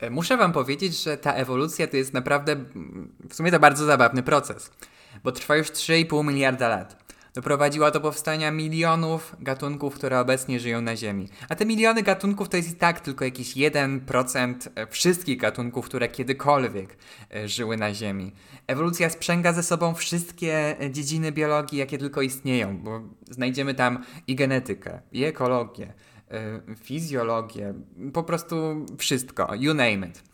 E, muszę Wam powiedzieć, że ta ewolucja to jest naprawdę w sumie to bardzo zabawny proces, bo trwa już 3,5 miliarda lat. Doprowadziła do powstania milionów gatunków, które obecnie żyją na Ziemi. A te miliony gatunków to jest i tak tylko jakiś 1% e, wszystkich gatunków, które kiedykolwiek e, żyły na Ziemi. Ewolucja sprzęga ze sobą wszystkie dziedziny biologii, jakie tylko istnieją, bo znajdziemy tam i genetykę, i ekologię, fizjologię, po prostu wszystko, you name it.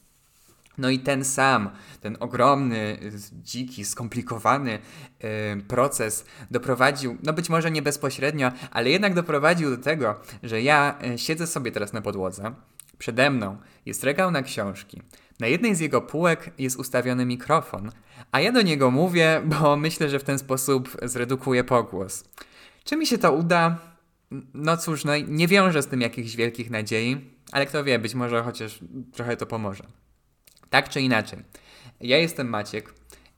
No i ten sam, ten ogromny, dziki, skomplikowany y, proces doprowadził, no być może nie bezpośrednio, ale jednak doprowadził do tego, że ja y, siedzę sobie teraz na podłodze, przede mną jest regał na książki, na jednej z jego półek jest ustawiony mikrofon, a ja do niego mówię, bo myślę, że w ten sposób zredukuję pogłos. Czy mi się to uda? No cóż, no nie wiążę z tym jakichś wielkich nadziei, ale kto wie, być może chociaż trochę to pomoże. Tak czy inaczej, ja jestem Maciek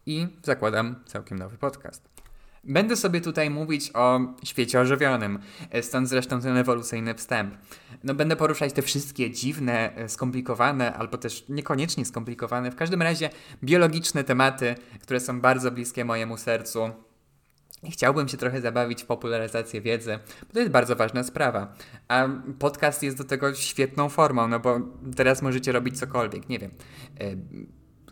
i zakładam całkiem nowy podcast. Będę sobie tutaj mówić o świecie ożywionym, stąd zresztą ten ewolucyjny wstęp. No, będę poruszać te wszystkie dziwne, skomplikowane, albo też niekoniecznie skomplikowane, w każdym razie biologiczne tematy, które są bardzo bliskie mojemu sercu, Chciałbym się trochę zabawić w popularyzację wiedzy, bo to jest bardzo ważna sprawa. A podcast jest do tego świetną formą, no bo teraz możecie robić cokolwiek, nie wiem,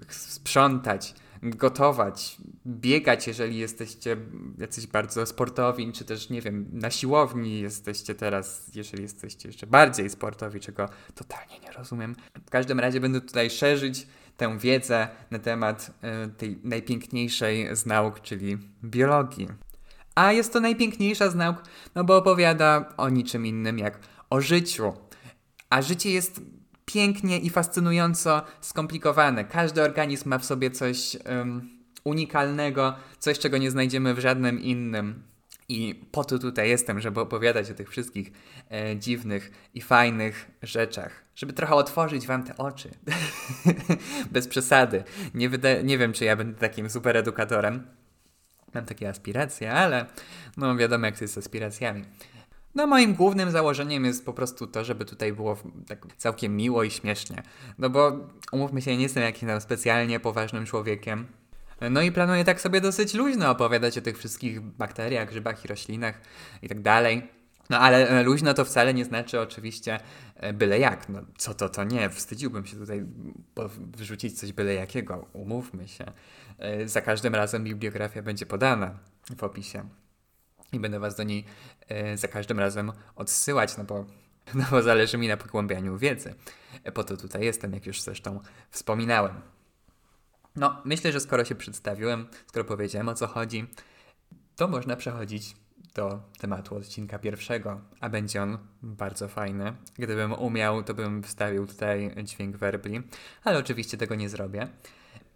sprzątać, gotować, biegać, jeżeli jesteście jacyś bardzo sportowi, czy też, nie wiem, na siłowni jesteście teraz, jeżeli jesteście jeszcze bardziej sportowi, czego totalnie nie rozumiem. W każdym razie będę tutaj szerzyć tę wiedzę na temat y, tej najpiękniejszej z nauk, czyli biologii. A jest to najpiękniejsza z nauk, no bo opowiada o niczym innym jak o życiu. A życie jest pięknie i fascynująco skomplikowane. Każdy organizm ma w sobie coś um, unikalnego, coś, czego nie znajdziemy w żadnym innym. I po to tutaj jestem, żeby opowiadać o tych wszystkich e, dziwnych i fajnych rzeczach. Żeby trochę otworzyć wam te oczy. Bez przesady. Nie, wyda- nie wiem, czy ja będę takim super edukatorem. Mam takie aspiracje, ale no wiadomo, jak to jest z aspiracjami. No moim głównym założeniem jest po prostu to, żeby tutaj było tak całkiem miło i śmiesznie. No bo umówmy się, nie jestem jakimś specjalnie poważnym człowiekiem. No i planuję tak sobie dosyć luźno opowiadać o tych wszystkich bakteriach, grzybach i roślinach i tak dalej. No ale e, luźno to wcale nie znaczy oczywiście e, byle jak. No co to, to nie. Wstydziłbym się tutaj wyrzucić coś byle jakiego. Umówmy się. E, za każdym razem bibliografia będzie podana w opisie. I będę was do niej za każdym razem odsyłać, no bo, no bo zależy mi na pogłębianiu wiedzy. Po to tutaj jestem, jak już zresztą wspominałem. No, myślę, że skoro się przedstawiłem, skoro powiedziałem o co chodzi, to można przechodzić do tematu odcinka pierwszego, a będzie on bardzo fajny. Gdybym umiał, to bym wstawił tutaj dźwięk werbli, ale oczywiście tego nie zrobię.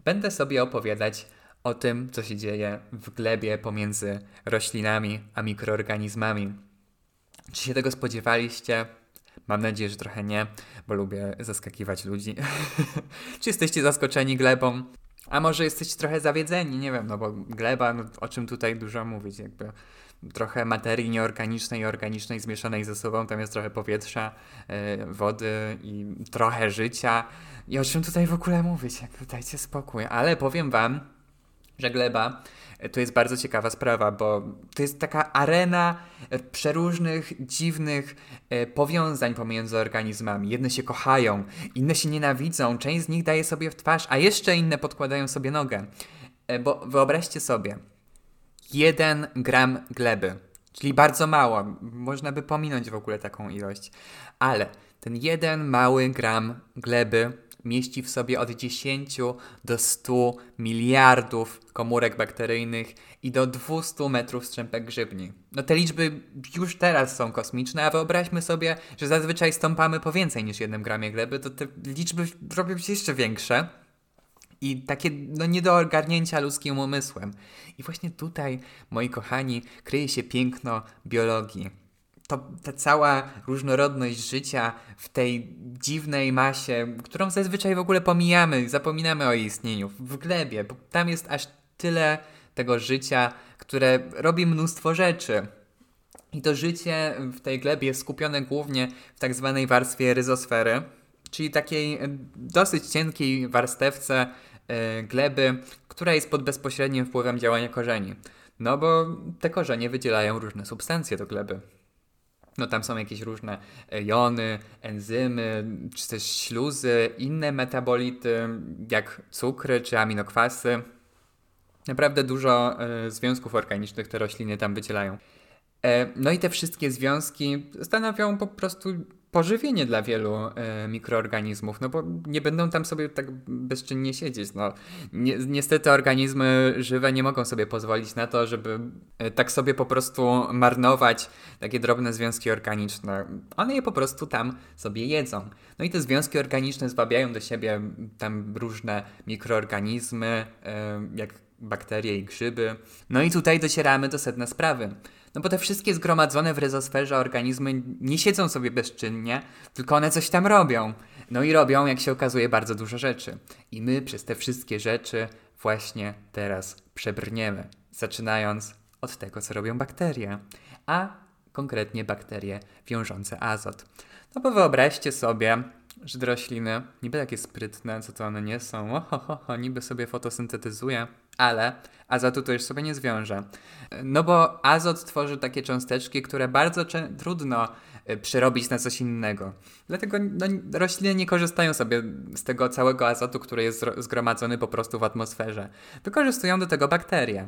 Będę sobie opowiadać o tym, co się dzieje w glebie pomiędzy roślinami a mikroorganizmami. Czy się tego spodziewaliście? Mam nadzieję, że trochę nie, bo lubię zaskakiwać ludzi. Czy jesteście zaskoczeni glebą? A może jesteście trochę zawiedzeni? Nie wiem, no bo gleba, no, o czym tutaj dużo mówić, jakby trochę materii nieorganicznej i organicznej zmieszanej ze sobą. Tam jest trochę powietrza, yy, wody i trochę życia. I o czym tutaj w ogóle mówić? Jakby dajcie spokój. Ale powiem wam, że gleba e, to jest bardzo ciekawa sprawa, bo to jest taka arena e, przeróżnych, dziwnych powiązań pomiędzy organizmami. Jedne się kochają, inne się nienawidzą, część z nich daje sobie w twarz, a jeszcze inne podkładają sobie nogę. Bo wyobraźcie sobie, 1 gram gleby, czyli bardzo mało. Można by pominąć w ogóle taką ilość. Ale ten jeden mały gram gleby mieści w sobie od 10 do 100 miliardów komórek bakteryjnych i do 200 metrów strzępek grzybni. No te liczby już teraz są kosmiczne, a wyobraźmy sobie, że zazwyczaj stąpamy po więcej niż jednym gramie gleby, to te liczby robią się jeszcze większe i takie no, nie do ogarnięcia ludzkim umysłem. I właśnie tutaj, moi kochani, kryje się piękno biologii. To ta cała różnorodność życia w tej dziwnej masie, którą zazwyczaj w ogóle pomijamy, zapominamy o jej istnieniu, w glebie, bo tam jest aż tyle tego życia, które robi mnóstwo rzeczy. I to życie w tej glebie jest skupione głównie w tak zwanej warstwie ryzosfery, czyli takiej e, dosyć cienkiej warstewce e, gleby, która jest pod bezpośrednim wpływem działania korzeni. No bo te korzenie wydzielają różne substancje do gleby. No tam są jakieś różne jony, enzymy, czy też śluzy, inne metabolity, jak cukry czy aminokwasy. Naprawdę dużo e, związków organicznych te rośliny tam wydzielają. E, no i te wszystkie związki stanowią po prostu pożywienie dla wielu e, mikroorganizmów, no bo nie będą tam sobie tak bezczynnie siedzieć. No. Ni niestety organizmy żywe nie mogą sobie pozwolić na to, żeby e, tak sobie po prostu marnować takie drobne związki organiczne. One je po prostu tam sobie jedzą. No i te związki organiczne zwabiają do siebie tam różne mikroorganizmy, e, jak bakterie i grzyby. No i tutaj docieramy do sedna sprawy. No bo te wszystkie zgromadzone w rezosferze organizmy nie siedzą sobie bezczynnie, tylko one coś tam robią. No i robią, jak się okazuje, bardzo dużo rzeczy. I my przez te wszystkie rzeczy właśnie teraz przebrniemy. Zaczynając od tego, co robią bakterie. A konkretnie bakterie wiążące azot. No bo wyobraźcie sobie, że rośliny niby takie sprytne, co to one nie są, ohoho, niby sobie fotosyntetyzuje, ale azotu to już sobie nie zwiąże. No bo azot tworzy takie cząsteczki, które bardzo trudno y, przerobić na coś innego. Dlatego no, rośliny nie korzystają sobie z tego całego azotu, który jest zgromadzony po prostu w atmosferze. Wykorzystują do tego bakterie.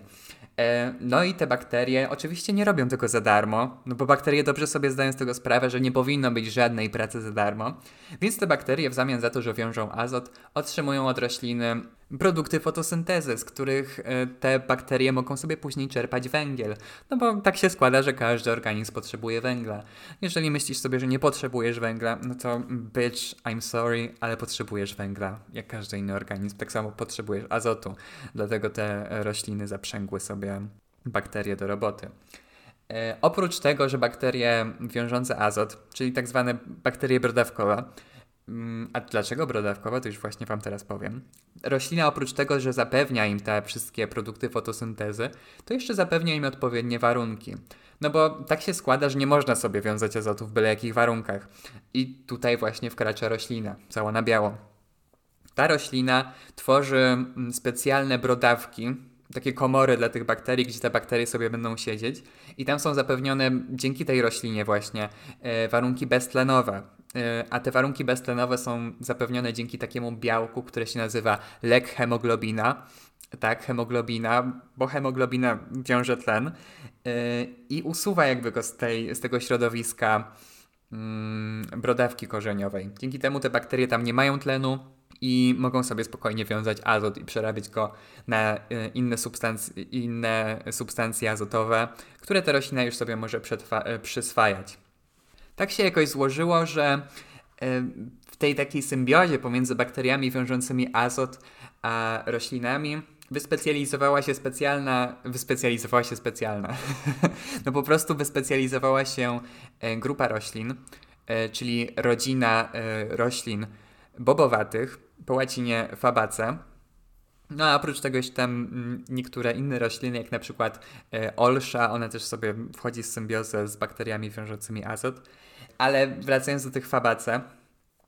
E, no i te bakterie oczywiście nie robią tego za darmo, no bo bakterie dobrze sobie zdają z tego sprawę, że nie powinno być żadnej pracy za darmo, więc te bakterie w zamian za to, że wiążą azot, otrzymują od rośliny produkty fotosyntezy, z których e, te bakterie mogą sobie później czerpać węgiel. No bo tak się składa, że każdy organizm potrzebuje węgla. Jeżeli myślisz sobie, że nie potrzebujesz węgla, no to bitch, I'm sorry, ale potrzebujesz węgla, jak każdy inny organizm. Tak samo potrzebujesz azotu. Dlatego te rośliny zaprzęgły sobie bakterie do roboty. E, oprócz tego, że bakterie wiążące azot, czyli tak zwane bakterie brodawkowe, a dlaczego brodawkowa, to już właśnie Wam teraz powiem. Roślina oprócz tego, że zapewnia im te wszystkie produkty fotosyntezy, to jeszcze zapewnia im odpowiednie warunki. No bo tak się składa, że nie można sobie wiązać azotu w byle jakich warunkach. I tutaj właśnie wkracza roślina, cała na biało. Ta roślina tworzy mm, specjalne brodawki, takie komory dla tych bakterii, gdzie te bakterie sobie będą siedzieć i tam są zapewnione dzięki tej roślinie właśnie e, warunki beztlenowe. A te warunki beztlenowe są zapewnione dzięki takiemu białku, które się nazywa lek hemoglobina. Tak, hemoglobina, bo hemoglobina wiąże tlen yy, i usuwa jakby go z, tej, z tego środowiska yy, brodawki korzeniowej. Dzięki temu te bakterie tam nie mają tlenu i mogą sobie spokojnie wiązać azot i przerabiać go na yy, inne, substancje, inne substancje azotowe, które ta roślina już sobie może przyswajać. Tak się jakoś złożyło, że e, w tej takiej symbiozie pomiędzy bakteriami wiążącymi azot a roślinami wyspecjalizowała się specjalna, wyspecjalizowała się specjalna, no po prostu wyspecjalizowała się e, grupa roślin, e, czyli rodzina roślin bobowatych, po łacinie fabace. No a oprócz tego jeszcze tam mm, niektóre inne rośliny, jak na przykład olsza, ona też sobie wchodzi w symbiozę z bakteriami wiążącymi azot. Ale wracając do tych fabace,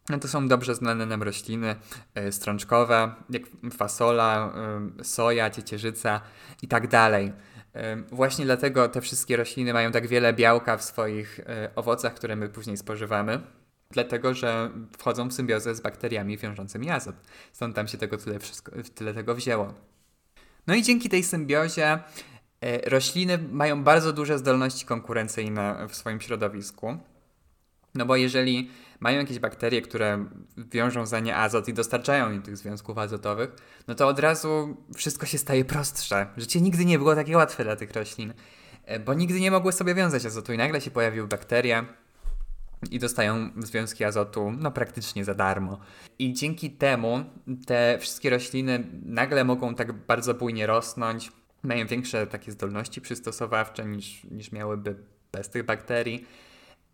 no to są dobrze znane nam rośliny y, strączkowe, jak fasola, y, soja, ciecierzyca i tak dalej. Y, właśnie dlatego te wszystkie rośliny mają tak wiele białka w swoich owocach, które my później spożywamy. Dlatego, że wchodzą w symbiozę z bakteriami wiążącymi azot. Stąd tam się tego tyle, wszystko, tyle tego wzięło. No i dzięki tej symbiozie rośliny mają bardzo duże zdolności konkurencyjne w swoim środowisku. No bo jeżeli mają jakieś bakterie, które wiążą za nie azot i dostarczają im tych związków azotowych, no to od razu wszystko się staje prostsze. Życie nigdy nie było takie łatwe dla tych roślin, e, bo nigdy nie mogły sobie wiązać azotu i nagle się pojawiły bakterie i dostają związki azotu no praktycznie za darmo. I dzięki temu te wszystkie rośliny nagle mogą tak bardzo bujnie rosnąć, mają większe takie zdolności przystosowawcze niż, niż miałyby bez tych bakterii.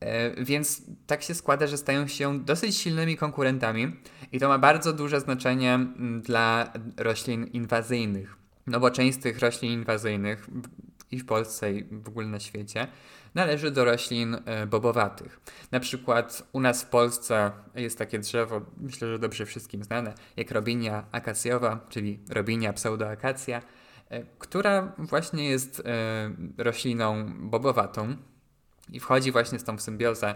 E, więc tak się składa, że stają się dosyć silnymi konkurentami i to ma bardzo duże znaczenie mm, dla roślin inwazyjnych. No bo część z tych roślin inwazyjnych i w Polsce i w ogóle na świecie, należy do roślin bobowatych. Na przykład u nas w Polsce jest takie drzewo, myślę, że dobrze wszystkim znane, jak robinia akacjowa, czyli robinia pseudoakacja, która właśnie jest rośliną bobowatą i wchodzi właśnie z tą symbiozę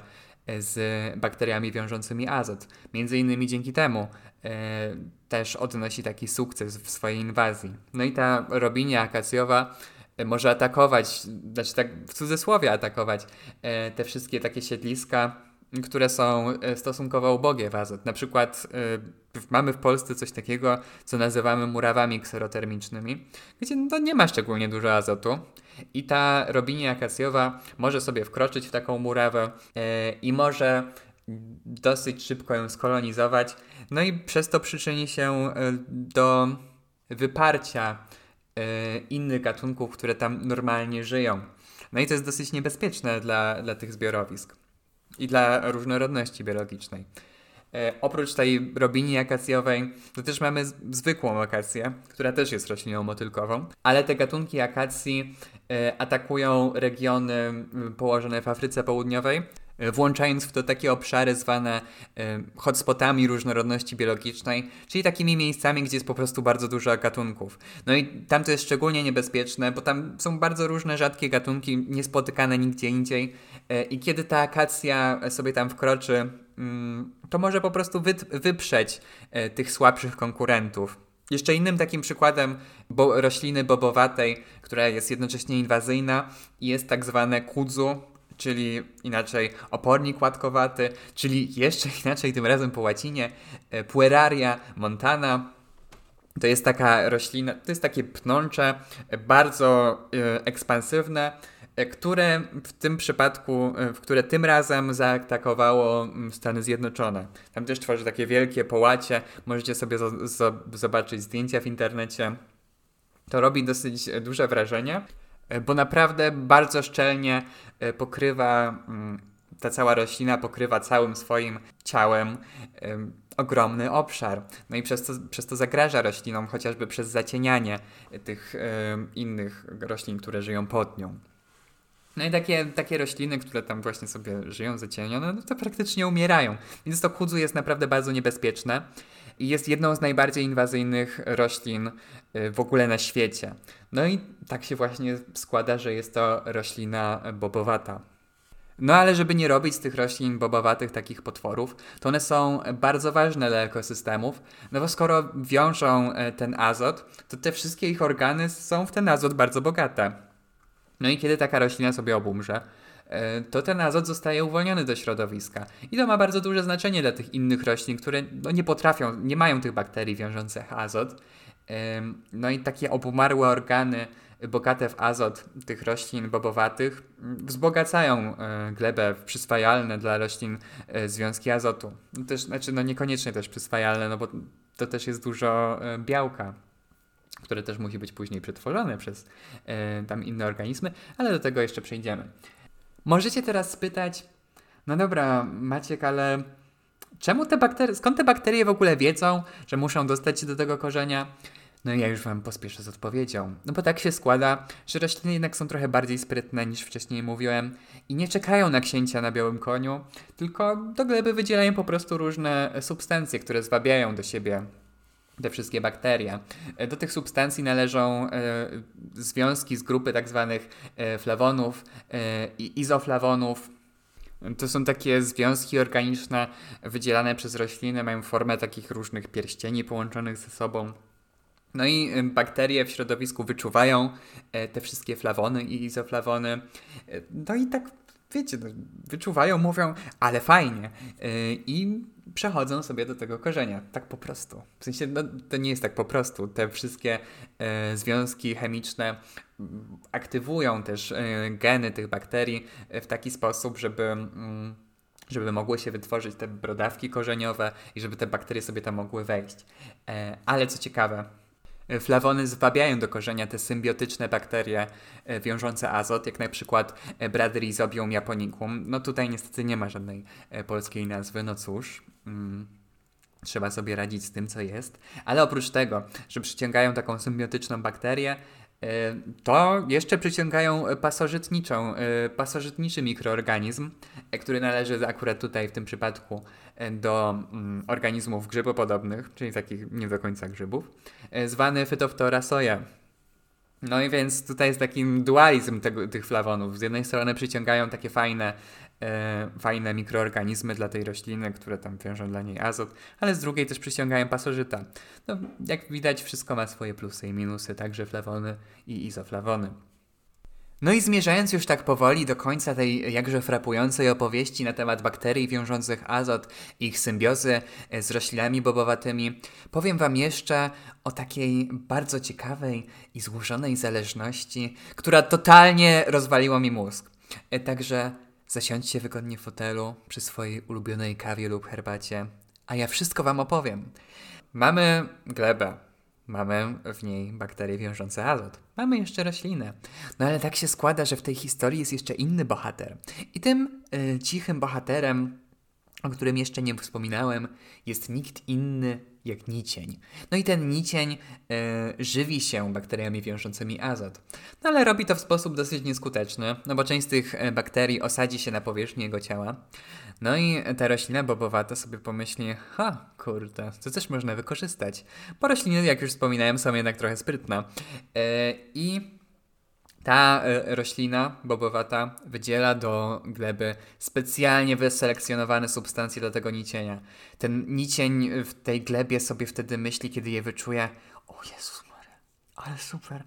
z bakteriami wiążącymi azot. Między innymi dzięki temu e, też odnosi taki sukces w swojej inwazji. No i ta robinia akacjowa e, może atakować, znaczy tak w cudzysłowie atakować e, te wszystkie takie siedliska, które są e, stosunkowo ubogie w azot. Na przykład mamy w Polsce coś takiego, co nazywamy murawami kserotermicznymi, gdzie no, nie ma szczególnie dużo azotu. I ta robinia akacjowa może sobie wkroczyć w taką murawę e, i może dosyć szybko ją skolonizować, no i przez to przyczyni się e, do wyparcia e, innych gatunków, które tam normalnie żyją. No i to jest dosyć niebezpieczne dla, dla tych zbiorowisk i dla różnorodności biologicznej. E, oprócz tej robini akacjowej, to też mamy zwykłą akację, która też jest rośliną motylkową, ale te gatunki akacji e, atakują regiony położone w Afryce Południowej, włączając w to takie obszary zwane hotspotami różnorodności biologicznej, czyli takimi miejscami, gdzie jest po prostu bardzo dużo gatunków. No i tam to jest szczególnie niebezpieczne, bo tam są bardzo różne rzadkie gatunki, niespotykane nigdzie indziej i kiedy ta akacja sobie tam wkroczy, Mm, to może po prostu wyprzeć e, tych słabszych konkurentów. Jeszcze innym takim przykładem bo rośliny bobowatej, która jest jednocześnie inwazyjna, jest tak zwane kudzu, czyli inaczej opornik łatkowaty, czyli jeszcze inaczej tym razem po łacinie e, Pueraria montana. To jest taka roślina, to jest takie pnącze, bardzo e, ekspansywne, E, które w tym przypadku, w które tym razem zaatakowało mm, Stany Zjednoczone. Tam też tworzy takie wielkie połacie, możecie sobie zobaczyć zdjęcia w internecie. To robi dosyć duże wrażenie, bo naprawdę bardzo szczelnie pokrywa, mm, ta cała roślina pokrywa całym swoim ciałem ogromny obszar. No i przez to, przez to zagraża roślinom, chociażby przez zacienianie tych innych roślin, które żyją pod nią. No i takie, takie rośliny, które tam właśnie sobie żyją zacienione, no to praktycznie umierają. Więc to kudzu jest naprawdę bardzo niebezpieczne i jest jedną z najbardziej inwazyjnych roślin y, w ogóle na świecie. No i tak się właśnie składa, że jest to roślina bobowata. No ale żeby nie robić z tych roślin bobowatych takich potworów, to one są bardzo ważne dla ekosystemów, no bo skoro wiążą e, ten azot, to te wszystkie ich organy są w ten azot bardzo bogate. No i kiedy taka roślina sobie obumrze, to ten azot zostaje uwolniony do środowiska. I to ma bardzo duże znaczenie dla tych innych roślin, które no, nie potrafią, nie mają tych bakterii wiążących azot. No i takie obumarłe organy bogate w azot tych roślin bobowatych wzbogacają e, glebę przyswajalne dla roślin e, związki azotu. Też, znaczy, no niekoniecznie też przyswajalne, no bo to też jest dużo białka które też musi być później przetworzone przez e, tam inne organizmy, ale do tego jeszcze przejdziemy. Możecie teraz spytać, no dobra, Maciek, ale czemu te bakterie, skąd te bakterie w ogóle wiedzą, że muszą dostać się do tego korzenia? No ja już Wam pospieszę z odpowiedzią. No bo tak się składa, że rośliny jednak są trochę bardziej sprytne niż wcześniej mówiłem i nie czekają na księcia na białym koniu, tylko do gleby wydzielają po prostu różne substancje, które zwabiają do siebie te wszystkie bakterie. Do tych substancji należą e, związki z grupy tak zwanych e, flawonów e, i izoflawonów. To są takie związki organiczne wydzielane przez rośliny, mają formę takich różnych pierścieni połączonych ze sobą. No i bakterie w środowisku wyczuwają te wszystkie flawony i izoflawony. No i tak wiecie, no, wyczuwają, mówią, ale fajnie. I przechodzą sobie do tego korzenia. Tak po prostu. W sensie, no, to nie jest tak po prostu. Te wszystkie e, związki chemiczne aktywują też e, geny tych bakterii w taki sposób, żeby. Mm, żeby mogły się wytworzyć te brodawki korzeniowe i żeby te bakterie sobie tam mogły wejść. E, ale co ciekawe, Flawony zwabiają do korzenia te symbiotyczne bakterie e, wiążące azot, jak na przykład e, Bradyrhizobium japonicum. No tutaj niestety nie ma żadnej e, polskiej nazwy, no cóż. Mm, trzeba sobie radzić z tym, co jest. Ale oprócz tego, że przyciągają taką symbiotyczną bakterię, to jeszcze przyciągają pasożytniczą, pasożytniczy mikroorganizm, który należy akurat tutaj w tym przypadku do mm, organizmów grzybopodobnych, czyli takich nie do końca grzybów, zwany Phytophthora soja. No i więc tutaj jest taki dualizm tego, tych flawonów. Z jednej strony przyciągają takie fajne, e, fajne mikroorganizmy dla tej rośliny, które tam wiążą dla niej azot, ale z drugiej też przyciągają pasożyta. No, jak widać, wszystko ma swoje plusy i minusy, także flawony i izoflawony. No i zmierzając już tak powoli do końca tej jakże frapującej opowieści na temat bakterii wiążących azot i ich symbiozy e, z roślinami bobowatymi, powiem Wam jeszcze o takiej bardzo ciekawej i złożonej zależności, która totalnie rozwaliła mi mózg. E, także zasiądźcie wygodnie w fotelu przy swojej ulubionej kawie lub herbacie, a ja wszystko Wam opowiem. Mamy glebę, Mamy w niej bakterie wiążące azot. Mamy jeszcze roślinę. No ale tak się składa, że w tej historii jest jeszcze inny bohater. I tym y, cichym bohaterem, o którym jeszcze nie wspominałem, jest nikt inny jak nicień. No i ten nicień y, żywi się bakteriami wiążącymi azot. No ale robi to w sposób dosyć nieskuteczny, no bo część z tych y, bakterii osadzi się na powierzchni jego ciała. No i ta roślina bobowata sobie pomyśli, ha, kurde, to też można wykorzystać. Bo rośliny, jak już wspominałem, są jednak trochę sprytne. Yy, I ta e, roślina bobowata wydziela do gleby specjalnie wyselekcjonowane substancje do tego nicienia. Ten nicień w tej glebie sobie wtedy myśli, kiedy je wyczuje, o Jezus ale super.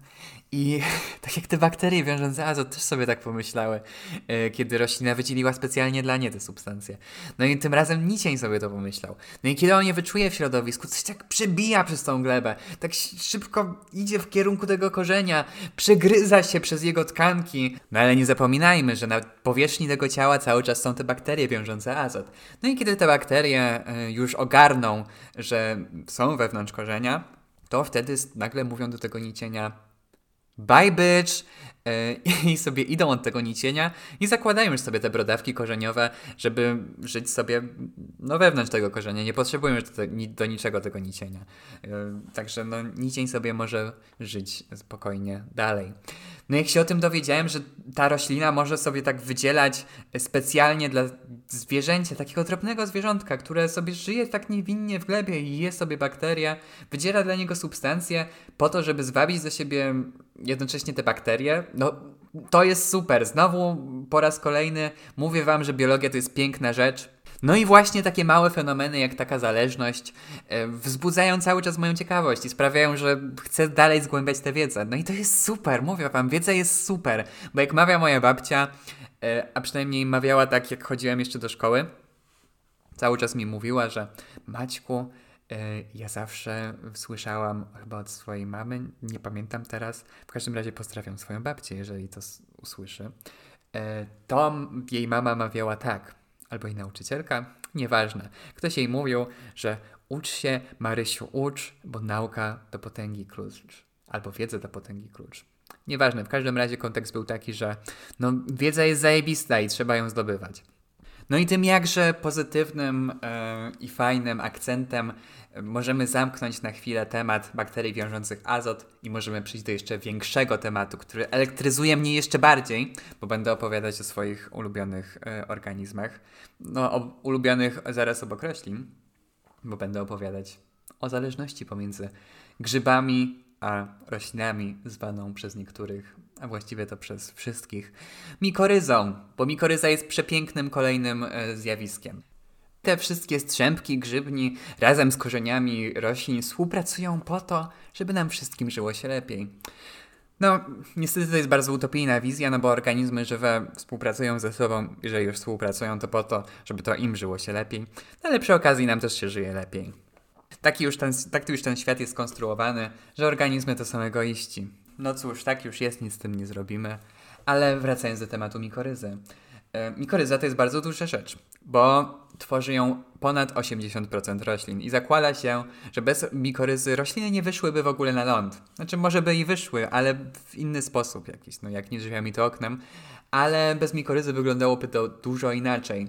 I tak jak te bakterie wiążące azot też sobie tak pomyślały, yy, kiedy roślina wydzieliła specjalnie dla nie te substancje. No i tym razem nicień sobie to pomyślał. No i kiedy on je wyczuje w środowisku, coś tak przebija przez tą glebę, tak szybko idzie w kierunku tego korzenia, przegryza się przez jego tkanki. No ale nie zapominajmy, że na powierzchni tego ciała cały czas są te bakterie wiążące azot. No i kiedy te bakterie yy, już ogarną, że są wewnątrz korzenia, to wtedy nagle mówią do tego nicienia bye bitch e, i sobie idą od tego nicienia i zakładają już sobie te brodawki korzeniowe, żeby żyć sobie no, wewnątrz tego korzenia. Nie potrzebują już do, do niczego tego nicienia. E, także no, nicień sobie może żyć spokojnie dalej. No jak się o tym dowiedziałem, że ta roślina może sobie tak wydzielać specjalnie dla zwierzęcia, takiego drobnego zwierzątka, które sobie żyje tak niewinnie w glebie i je sobie bakterie, wydziela dla niego substancje po to, żeby zwabić do siebie jednocześnie te bakterie, no to jest super. Znowu po raz kolejny mówię wam, że biologia to jest piękna rzecz. No i właśnie takie małe fenomeny jak taka zależność e, wzbudzają cały czas moją ciekawość i sprawiają, że chcę dalej zgłębiać tę wiedzę. No i to jest super, mówię wam, wiedza jest super, bo jak mawia moja babcia, e, a przynajmniej mawiała tak jak chodziłem jeszcze do szkoły, cały czas mi mówiła, że Maćku, E, ja zawsze słyszałam chyba od swojej mamy, nie pamiętam teraz, w każdym razie pozdrawiam swoją babcię, jeżeli to usłyszy. To jej mama mawiała tak, albo jej nauczycielka, nieważne. Ktoś jej mówił, że ucz się, Marysiu, ucz, bo nauka to potęgi klucz, albo wiedza to potęgi klucz. Nieważne, w każdym razie kontekst był taki, że no, wiedza jest zajebista i trzeba ją zdobywać. No i tym jakże pozytywnym e, i fajnym akcentem możemy zamknąć na chwilę temat bakterii wiążących azot i możemy przejść do jeszcze większego tematu, który elektryzuje mnie jeszcze bardziej, bo będę opowiadać o swoich ulubionych e, organizmach. No, o ulubionych zaraz obok roślin, bo będę opowiadać o zależności pomiędzy grzybami a roślinami, zwaną przez niektórych, a właściwie to przez wszystkich, mikoryzą, bo mikoryza jest przepięknym kolejnym e, zjawiskiem. Te wszystkie strzępki grzybni razem z korzeniami roślin współpracują po to, żeby nam wszystkim żyło się lepiej. No, niestety to jest bardzo utopijna wizja, no bo organizmy żywe współpracują ze sobą, jeżeli już współpracują, to po to, żeby to im żyło się lepiej, no, ale przy okazji nam też się żyje lepiej. Taki już, ten, tak już ten świat jest skonstruowany, że organizmy to są egoiści. No cóż, tak już jest, nic z tym nie zrobimy. Ale wracając do tematu mikoryzy. E, mikoryza to jest bardzo duża rzecz, bo tworzy ją ponad 80% roślin i zakłada się, że bez mikoryzy rośliny nie wyszłyby w ogóle na ląd. Znaczy może by i wyszły, ale w inny sposób jakiś, no jak nie drzwiami to oknem, ale bez mikoryzy wyglądałoby to dużo inaczej.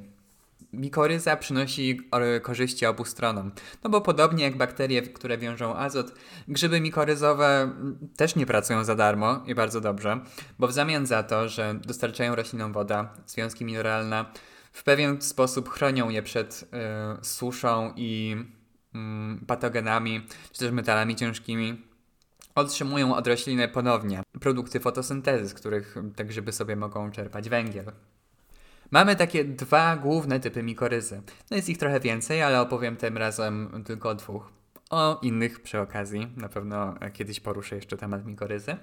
Mikoryza przynosi korzyści obu stronom. No bo podobnie jak bakterie, które wiążą azot, grzyby mikoryzowe też nie pracują za darmo i bardzo dobrze, bo w zamian za to, że dostarczają roślinom woda, związki mineralne, w pewien sposób chronią je przed y, suszą i y, patogenami, czy też metalami ciężkimi, otrzymują od rośliny ponownie produkty fotosyntezy, z których te grzyby sobie mogą czerpać węgiel. Mamy takie dwa główne typy mikoryzy. No jest ich trochę więcej, ale opowiem tym razem tylko o dwóch. O innych przy okazji, na pewno kiedyś poruszę jeszcze temat mikoryzy.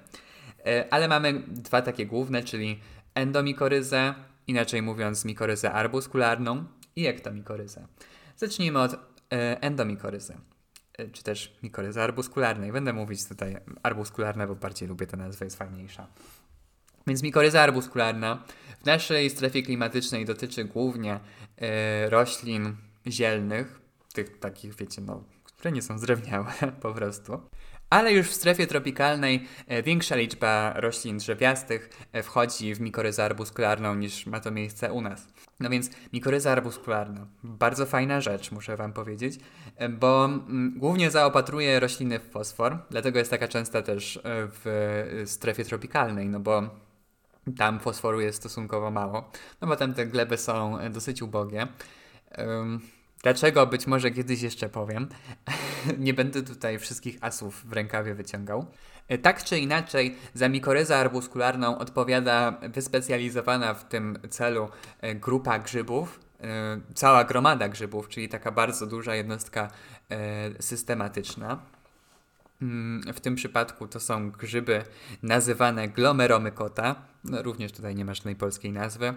E, ale mamy dwa takie główne, czyli endomikoryzę, inaczej mówiąc mikoryzę arbuskularną i ektomikoryzę. Zacznijmy od e, endomikoryzy. E, czy też mikoryzy arbuskularnej. Będę mówić tutaj arbuskularna, bo bardziej lubię tę nazwę, jest fajniejsza. Więc mikoryza arbuskularna w naszej strefie klimatycznej dotyczy głównie e, roślin zielnych, tych takich, wiecie, no, które nie są zdrewniałe po prostu. Ale już w strefie tropikalnej e, większa liczba roślin drzewiastych e, wchodzi w mikoryzę arbuskularną niż ma to miejsce u nas. No więc mikoryza arbuskularna, bardzo fajna rzecz, muszę Wam powiedzieć, bo mm, głównie zaopatruje rośliny w fosfor, dlatego jest taka częsta też w strefie tropikalnej, no bo tam fosforu jest stosunkowo mało, no bo tam te gleby są dosyć ubogie. Dlaczego? Być może kiedyś jeszcze powiem. Nie będę tutaj wszystkich asów w rękawie wyciągał. E, tak czy inaczej, za mikoryzę arbuskularną odpowiada wyspecjalizowana w tym celu e, grupa grzybów, e, cała gromada grzybów, czyli taka bardzo duża jednostka systematyczna. Mm, w tym przypadku to są grzyby nazywane glomeromykota. No, również tutaj nie ma żadnej polskiej nazwy.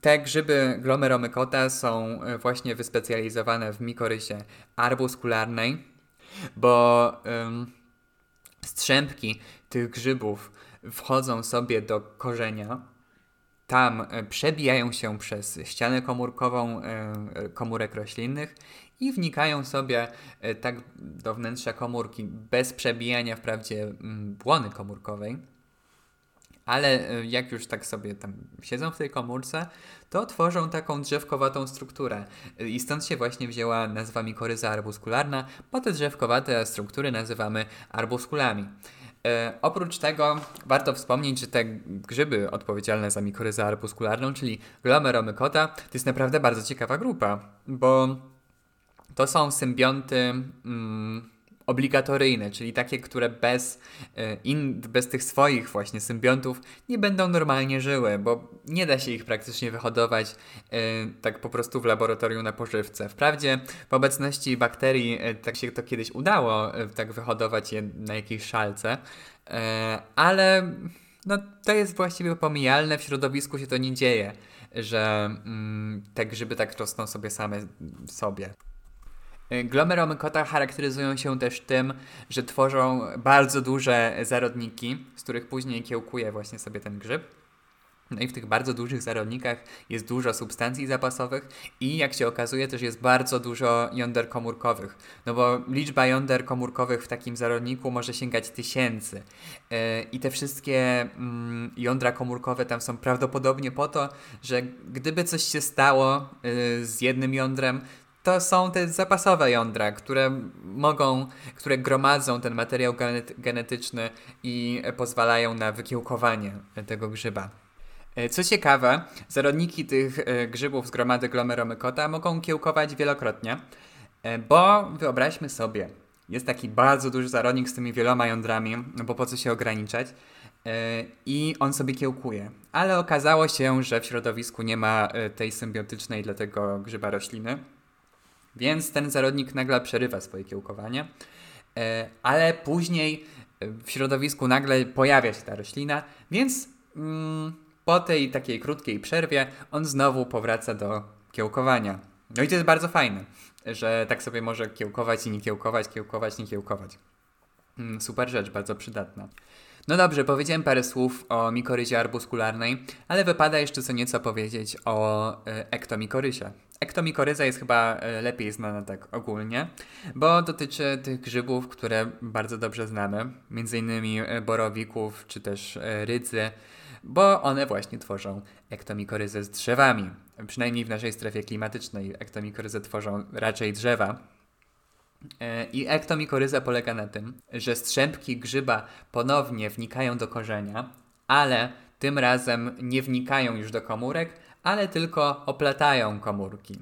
Te grzyby glomeromykota są e, właśnie wyspecjalizowane w mikorysie arbuskularnej, bo strzępki tych grzybów wchodzą sobie do korzenia, tam e, przebijają się przez ścianę komórkową e, komórek roślinnych i wnikają sobie tak do wnętrza komórki bez przebijania wprawdzie błony komórkowej ale y, jak już tak sobie tam siedzą w tej komórce, to tworzą taką drzewkowatą strukturę. Y, I stąd się właśnie wzięła nazwa mikoryza arbuskularna, bo te drzewkowate struktury nazywamy arbuskulami. E, oprócz tego warto wspomnieć, że te grzyby odpowiedzialne za mikoryzę arbuskularną, czyli glomeromykota, to jest naprawdę bardzo ciekawa grupa, bo to są symbionty mm, obligatoryjne, czyli takie, które bez, e, in, bez tych swoich właśnie symbiontów nie będą normalnie żyły, bo nie da się ich praktycznie wyhodować e, tak po prostu w laboratorium na pożywce. Wprawdzie w obecności bakterii e, tak się to kiedyś udało tak wyhodować je na jakiejś szalce, ale no, to jest właściwie pomijalne, w środowisku się to nie dzieje, że mm, te grzyby tak rosną sobie same sobie. Y, Glomeromykota charakteryzują się też tym, że tworzą bardzo duże zarodniki, z których później kiełkuje właśnie sobie ten grzyb. No i w tych bardzo dużych zarodnikach jest dużo substancji zapasowych i jak się okazuje też jest bardzo dużo jąder komórkowych. No bo liczba jąder komórkowych w takim zarodniku może sięgać tysięcy. Yy, I te wszystkie mm, jądra komórkowe tam są prawdopodobnie po to, że gdyby coś się stało yy, z jednym jądrem, to są te zapasowe jądra, które mogą, które gromadzą ten materiał genetyczny i pozwalają na wykiełkowanie tego grzyba. E, co ciekawe, zarodniki tych e, grzybów z gromady glomeromykota mogą kiełkować wielokrotnie, e, bo wyobraźmy sobie, jest taki bardzo duży zarodnik z tymi wieloma jądrami, no bo po co się ograniczać, i on sobie kiełkuje. Ale okazało się, że w środowisku nie ma tej symbiotycznej dla tego grzyba rośliny, więc ten zarodnik nagle przerywa swoje kiełkowanie, e, ale później e, w środowisku nagle pojawia się ta roślina, więc mm, po tej takiej krótkiej przerwie on znowu powraca do kiełkowania. No i to jest bardzo fajne, że tak sobie może kiełkować i nie kiełkować, kiełkować, nie kiełkować. Mm, super rzecz, bardzo przydatna. No dobrze, powiedziałem parę słów o mikoryzie arbuskularnej, ale wypada jeszcze co nieco powiedzieć o e, ektomikoryzie, Ektomikoryza jest chyba e, lepiej znana tak ogólnie, bo dotyczy tych grzybów, które bardzo dobrze znamy, innymi e, borowików czy też e, rydzy, bo one właśnie tworzą ektomikoryzę z drzewami. Przynajmniej w naszej strefie klimatycznej ektomikoryzę tworzą raczej drzewa. I ektomikoryza polega na tym, że strzępki grzyba ponownie wnikają do korzenia, ale tym razem nie wnikają już do komórek, ale tylko oplatają komórki.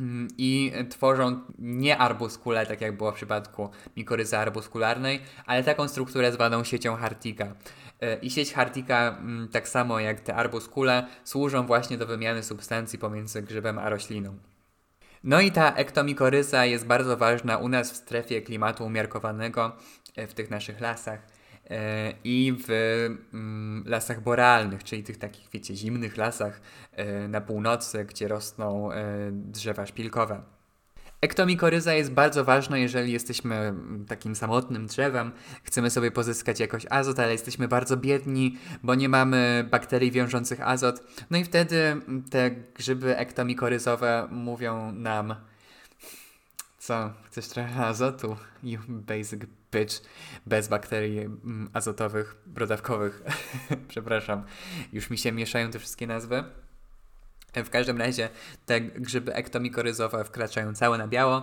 Mm, I tworzą nie arbuskule, tak jak było w przypadku mikoryzy arbuskularnej, ale taką strukturę zwaną siecią Hartika. E, I sieć Hartika, mm, tak samo jak te arbuskule, służą właśnie do wymiany substancji pomiędzy grzybem a rośliną. No i ta ektomikoryza jest bardzo ważna u nas w strefie klimatu umiarkowanego, e, w tych naszych lasach i w mm, lasach borealnych, czyli tych takich, wiecie, zimnych lasach e, na północy, gdzie rosną e, drzewa szpilkowe. Ektomikoryza jest bardzo ważna, jeżeli jesteśmy mm, takim samotnym drzewem, chcemy sobie pozyskać jakoś azot, ale jesteśmy bardzo biedni, bo nie mamy bakterii wiążących azot. No i wtedy te grzyby ektomikoryzowe mówią nam, co, chcesz trochę azotu? You basic bitch. Bez bakterii mm, azotowych, brodawkowych. Przepraszam. Już mi się mieszają te wszystkie nazwy. W każdym razie te grzyby ektomikoryzowe wkraczają całe na biało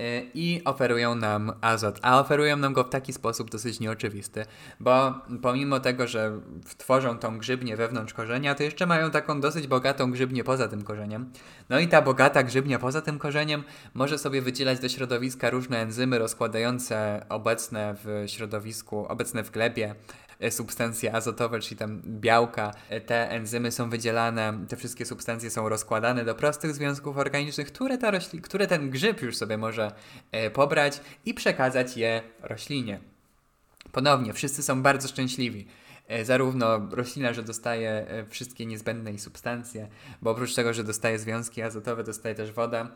Y, i oferują nam azot. A oferują nam go w taki sposób dosyć nieoczywisty, bo pomimo tego, że tworzą tą grzybnię wewnątrz korzenia, to jeszcze mają taką dosyć bogatą grzybnię poza tym korzeniem. No i ta bogata grzybnia poza tym korzeniem może sobie wydzielać do środowiska różne enzymy rozkładające obecne w środowisku, obecne w glebie E, substancje azotowe, czyli tam białka, e, te enzymy są wydzielane, te wszystkie substancje są rozkładane do prostych związków organicznych, które, ta rośli- które ten grzyb już sobie może e, pobrać i przekazać je roślinie. Ponownie, wszyscy są bardzo szczęśliwi. Zarówno roślina, że dostaje wszystkie niezbędne substancje, bo oprócz tego, że dostaje związki azotowe, dostaje też wodę.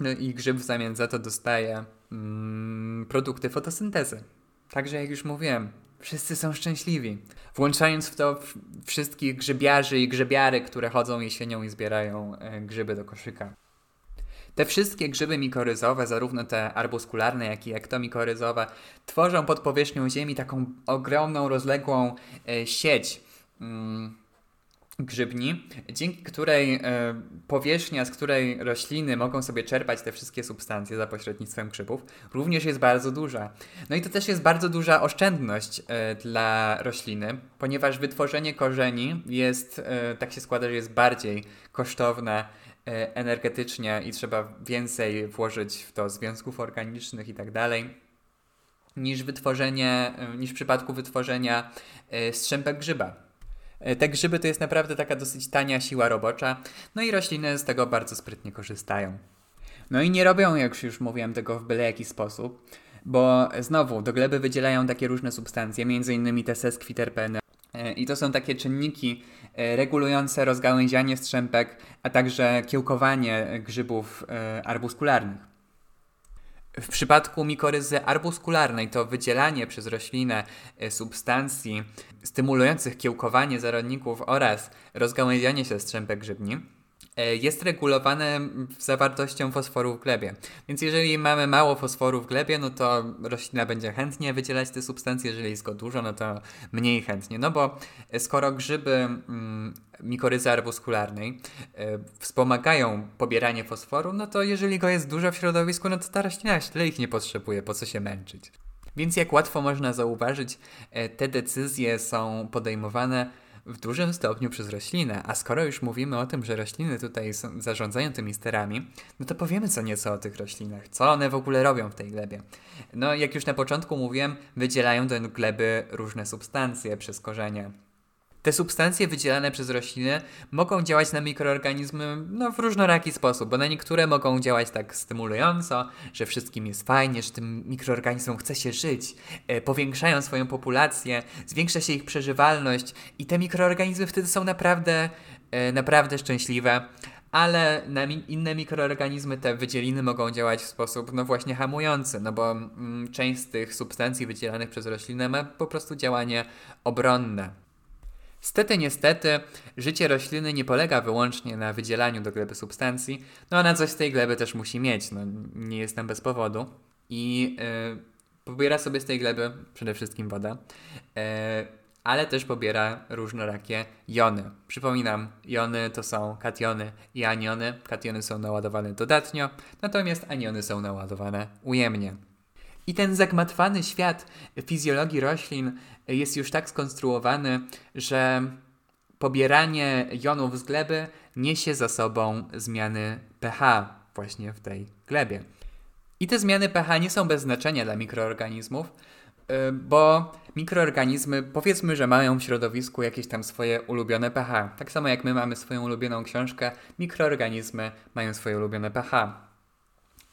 No i grzyb w zamian za to dostaje mm, produkty fotosyntezy. Także jak już mówiłem, Wszyscy są szczęśliwi. Włączając w to wszystkich grzybiarzy i grzybiary, które chodzą jesienią i zbierają e, grzyby do koszyka. Te wszystkie grzyby mikoryzowe, zarówno te arbuskularne, jak i ektomikoryzowe, tworzą pod powierzchnią ziemi taką ogromną, rozległą e, sieć. Mm, grzybni, dzięki której e, powierzchnia, z której rośliny mogą sobie czerpać te wszystkie substancje za pośrednictwem grzybów, również jest bardzo duża. No i to też jest bardzo duża oszczędność e, dla rośliny, ponieważ wytworzenie korzeni jest, e, tak się składa, że jest bardziej kosztowne energetycznie i trzeba więcej włożyć w to związków organicznych i tak dalej niż wytworzenie, niż w przypadku wytworzenia strzępek grzyba. E, te grzyby to jest naprawdę taka dosyć tania siła robocza, no i rośliny z tego bardzo sprytnie korzystają. No i nie robią, jak już mówiłem, tego w byle jaki sposób, bo znowu do gleby wydzielają takie różne substancje, m.in. te seskwiterpeny. E, I to są takie czynniki e, regulujące rozgałęzianie strzępek, a także kiełkowanie grzybów arbuskularnych. W przypadku mikoryzy arbuskularnej to wydzielanie przez roślinę e, substancji stymulujących kiełkowanie zarodników oraz rozgałęzianie się strzępek grzybni jest regulowane zawartością fosforu w glebie. Więc jeżeli mamy mało fosforu w glebie, no to roślina będzie chętnie wydzielać te substancje, jeżeli jest go dużo, no to mniej chętnie. No bo skoro grzyby mm, mikoryzy arbuskularnej e, wspomagają pobieranie fosforu, no to jeżeli go jest dużo w środowisku, no to ta roślina tyle ich nie potrzebuje, po co się męczyć. Więc jak łatwo można zauważyć, e, te decyzje są podejmowane w dużym stopniu przez roślinę. A skoro już mówimy o tym, że rośliny tutaj są, zarządzają tymi sterami, no to powiemy co nieco o tych roślinach. Co one w ogóle robią w tej glebie? No, jak już na początku mówiłem, wydzielają do gleby różne substancje przez korzenie. Te substancje wydzielane przez rośliny mogą działać na mikroorganizmy no, w różnoraki sposób, bo na niektóre mogą działać tak stymulująco, że wszystkim jest fajnie, że tym mikroorganizmom chce się żyć, e, powiększają swoją populację, zwiększa się ich przeżywalność i te mikroorganizmy wtedy są naprawdę, e, naprawdę szczęśliwe. Ale na inne mikroorganizmy te wydzieliny mogą działać w sposób, no właśnie, hamujący, no bo mm, część z tych substancji wydzielanych przez roślinę ma po prostu działanie obronne. Stety, niestety, życie rośliny nie polega wyłącznie na wydzielaniu do gleby substancji, no a na coś z tej gleby też musi mieć, no nie jestem bez powodu. I yy, pobiera sobie z tej gleby przede wszystkim wodę, yy, ale też pobiera różnorakie jony. Przypominam, jony to są kationy i aniony. Kationy są naładowane dodatnio, natomiast aniony są naładowane ujemnie. I ten zagmatwany świat fizjologii roślin jest już tak skonstruowany, że pobieranie jonów z gleby niesie za sobą zmiany pH właśnie w tej glebie. I te zmiany pH nie są bez znaczenia dla mikroorganizmów, y, bo mikroorganizmy powiedzmy, że mają w środowisku jakieś tam swoje ulubione pH. Tak samo jak my mamy swoją ulubioną książkę, mikroorganizmy mają swoje ulubione pH.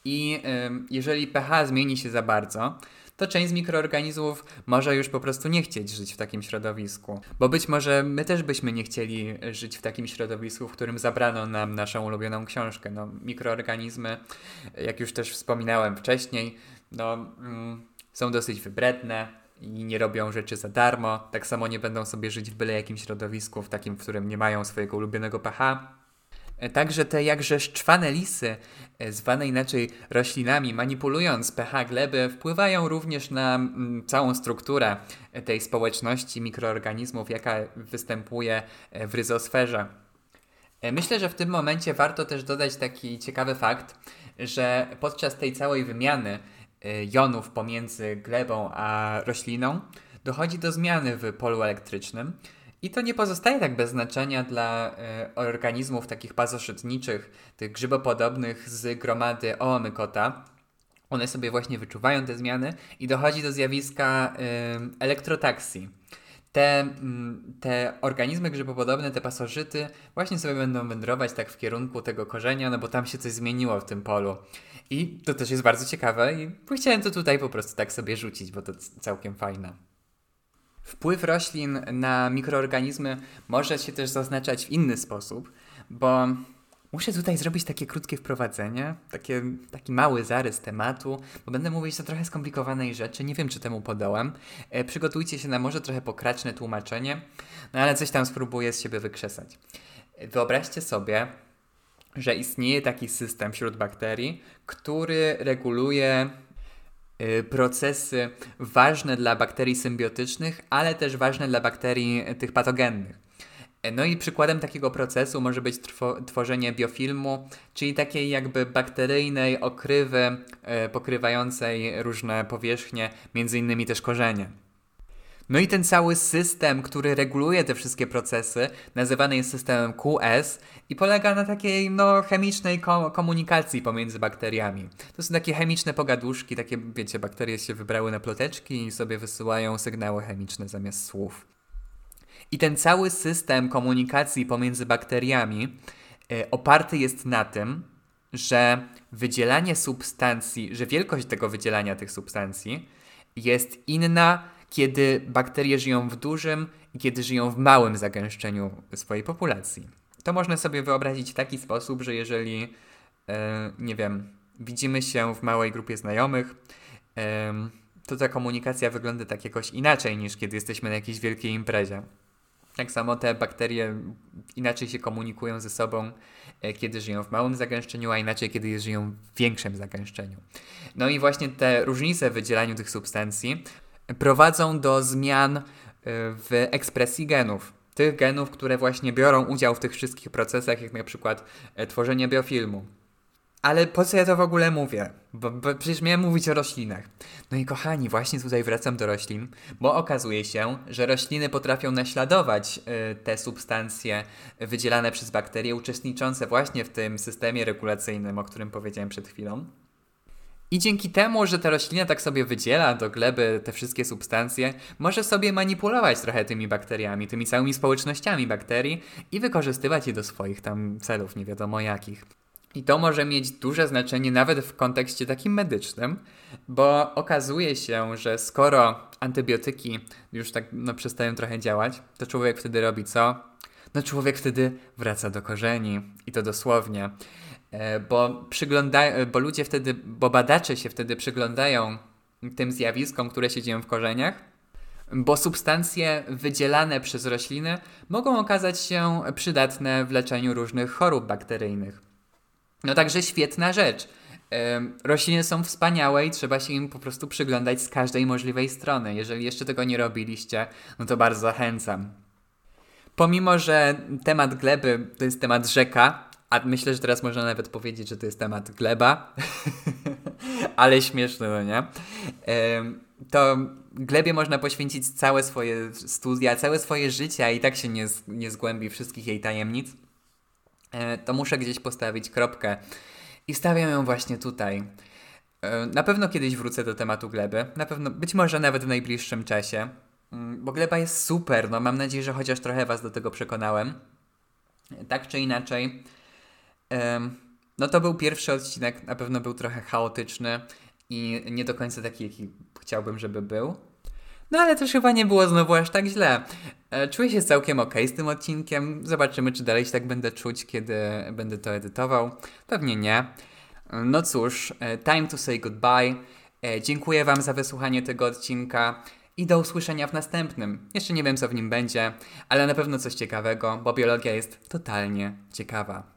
I jeżeli pH zmieni się za bardzo, to część z mikroorganizmów może już po prostu nie chcieć żyć w takim środowisku. Bo być może my też byśmy nie chcieli żyć w takim środowisku, w którym zabrano nam naszą ulubioną książkę. No, mikroorganizmy, jak już też wspominałem wcześniej, no, mm, są dosyć wybredne i nie robią rzeczy za darmo. Tak samo nie będą sobie żyć w byle jakim środowisku, w takim, w którym nie mają swojego ulubionego pH. E, także te jakże szczwane lisy, e, zwane inaczej roślinami, manipulując pH gleby, wpływają również na mm, całą strukturę e, tej społeczności mikroorganizmów, jaka występuje w ryzosferze. Myślę, że w tym momencie warto też dodać taki ciekawy fakt, że podczas tej całej wymiany jonów pomiędzy glebą a rośliną dochodzi do zmiany w polu elektrycznym, i to nie pozostaje tak bez znaczenia dla y, organizmów takich pazoszytniczych, tych grzybopodobnych z gromady oomykota. One sobie właśnie wyczuwają te zmiany i dochodzi do zjawiska y, elektrotaksji. Te, y, te organizmy grzybopodobne, te pasożyty właśnie sobie będą wędrować tak w kierunku tego korzenia, no bo tam się coś zmieniło w tym polu. I to też jest bardzo ciekawe i chciałem to tutaj po prostu tak sobie rzucić, bo to całkiem fajne. Wpływ roślin na mikroorganizmy może się też zaznaczać w inny sposób, bo muszę tutaj zrobić takie krótkie wprowadzenie, takie, taki mały zarys tematu, bo będę mówić o trochę skomplikowanej rzeczy, nie wiem czy temu podołam. E, przygotujcie się na może trochę pokraczne tłumaczenie, no ale coś tam spróbuję z siebie wykrzesać. Wyobraźcie sobie, że istnieje taki system wśród bakterii, który reguluje procesy ważne dla bakterii symbiotycznych, ale też ważne dla bakterii tych patogennych. E, no i przykładem takiego procesu może być tworzenie biofilmu, czyli takiej jakby bakteryjnej okrywy pokrywającej różne powierzchnie, między innymi też korzenie. No i ten cały system, który reguluje te wszystkie procesy, nazywany jest systemem QS i polega na takiej no, chemicznej ko komunikacji pomiędzy bakteriami. To są takie chemiczne pogaduszki, takie, wiecie, bakterie się wybrały na ploteczki i sobie wysyłają sygnały chemiczne zamiast słów. I ten cały system komunikacji pomiędzy bakteriami y, oparty jest na tym, że wydzielanie substancji, że wielkość tego wydzielania tych substancji jest inna kiedy bakterie żyją w dużym i kiedy żyją w małym zagęszczeniu swojej populacji. To można sobie wyobrazić w taki sposób, że jeżeli, e, nie wiem, widzimy się w małej grupie znajomych, e, to ta komunikacja wygląda tak jakoś inaczej niż kiedy jesteśmy na jakiejś wielkiej imprezie. Tak samo te bakterie inaczej się komunikują ze sobą, e, kiedy żyją w małym zagęszczeniu, a inaczej, kiedy żyją w większym zagęszczeniu. No i właśnie te różnice w wydzielaniu tych substancji prowadzą do zmian e, w ekspresji genów. Tych genów, które właśnie biorą udział w tych wszystkich procesach, jak na przykład e, tworzenie biofilmu. Ale po co ja to w ogóle mówię? Bo, bo, przecież miałem mówić o roślinach. No i kochani, właśnie tutaj wracam do roślin, bo okazuje się, że rośliny potrafią naśladować y, te substancje wydzielane przez bakterie uczestniczące właśnie w tym systemie regulacyjnym, o którym powiedziałem przed chwilą. I dzięki temu, że ta roślina tak sobie wydziela do gleby te wszystkie substancje, może sobie manipulować trochę tymi bakteriami, tymi całymi społecznościami bakterii i wykorzystywać je do swoich tam celów, nie wiadomo jakich. I to może mieć duże znaczenie nawet w kontekście takim medycznym, bo okazuje się, że skoro antybiotyki już tak no, przestają trochę działać, to człowiek wtedy robi co? No człowiek wtedy wraca do korzeni i to dosłownie. E, bo, bo ludzie wtedy, bo badacze się wtedy przyglądają tym zjawiskom, które się dzieją w korzeniach, bo substancje wydzielane przez rośliny mogą okazać się przydatne w leczeniu różnych chorób bakteryjnych. No także świetna rzecz. Rośliny są wspaniałe i trzeba się im po prostu przyglądać z każdej możliwej strony. Jeżeli jeszcze tego nie robiliście, no to bardzo zachęcam. Pomimo, że temat gleby to jest temat rzeka, a myślę, że teraz można nawet powiedzieć, że to jest temat gleba, ale śmieszne, no nie? To glebie można poświęcić całe swoje studia, całe swoje życie, i tak się nie, nie zgłębi wszystkich jej tajemnic. E, to muszę gdzieś postawić kropkę i stawiam ją właśnie tutaj. E, na pewno kiedyś wrócę do tematu gleby, na pewno, być może nawet w najbliższym czasie, mm, bo gleba jest super, no mam nadzieję, że chociaż trochę Was do tego przekonałem. Tak czy inaczej, no to był pierwszy odcinek, na pewno był trochę chaotyczny i nie do końca taki, jaki chciałbym, żeby był. No ale też chyba nie było znowu aż tak źle. E, czuję się całkiem ok z tym odcinkiem. Zobaczymy, czy dalej się tak będę czuć, kiedy będę to edytował. Pewnie nie. No cóż, e, time to say goodbye. E, dziękuję Wam za wysłuchanie tego odcinka i do usłyszenia w następnym. Jeszcze nie wiem, co w nim będzie, ale na pewno coś ciekawego, bo biologia jest totalnie ciekawa.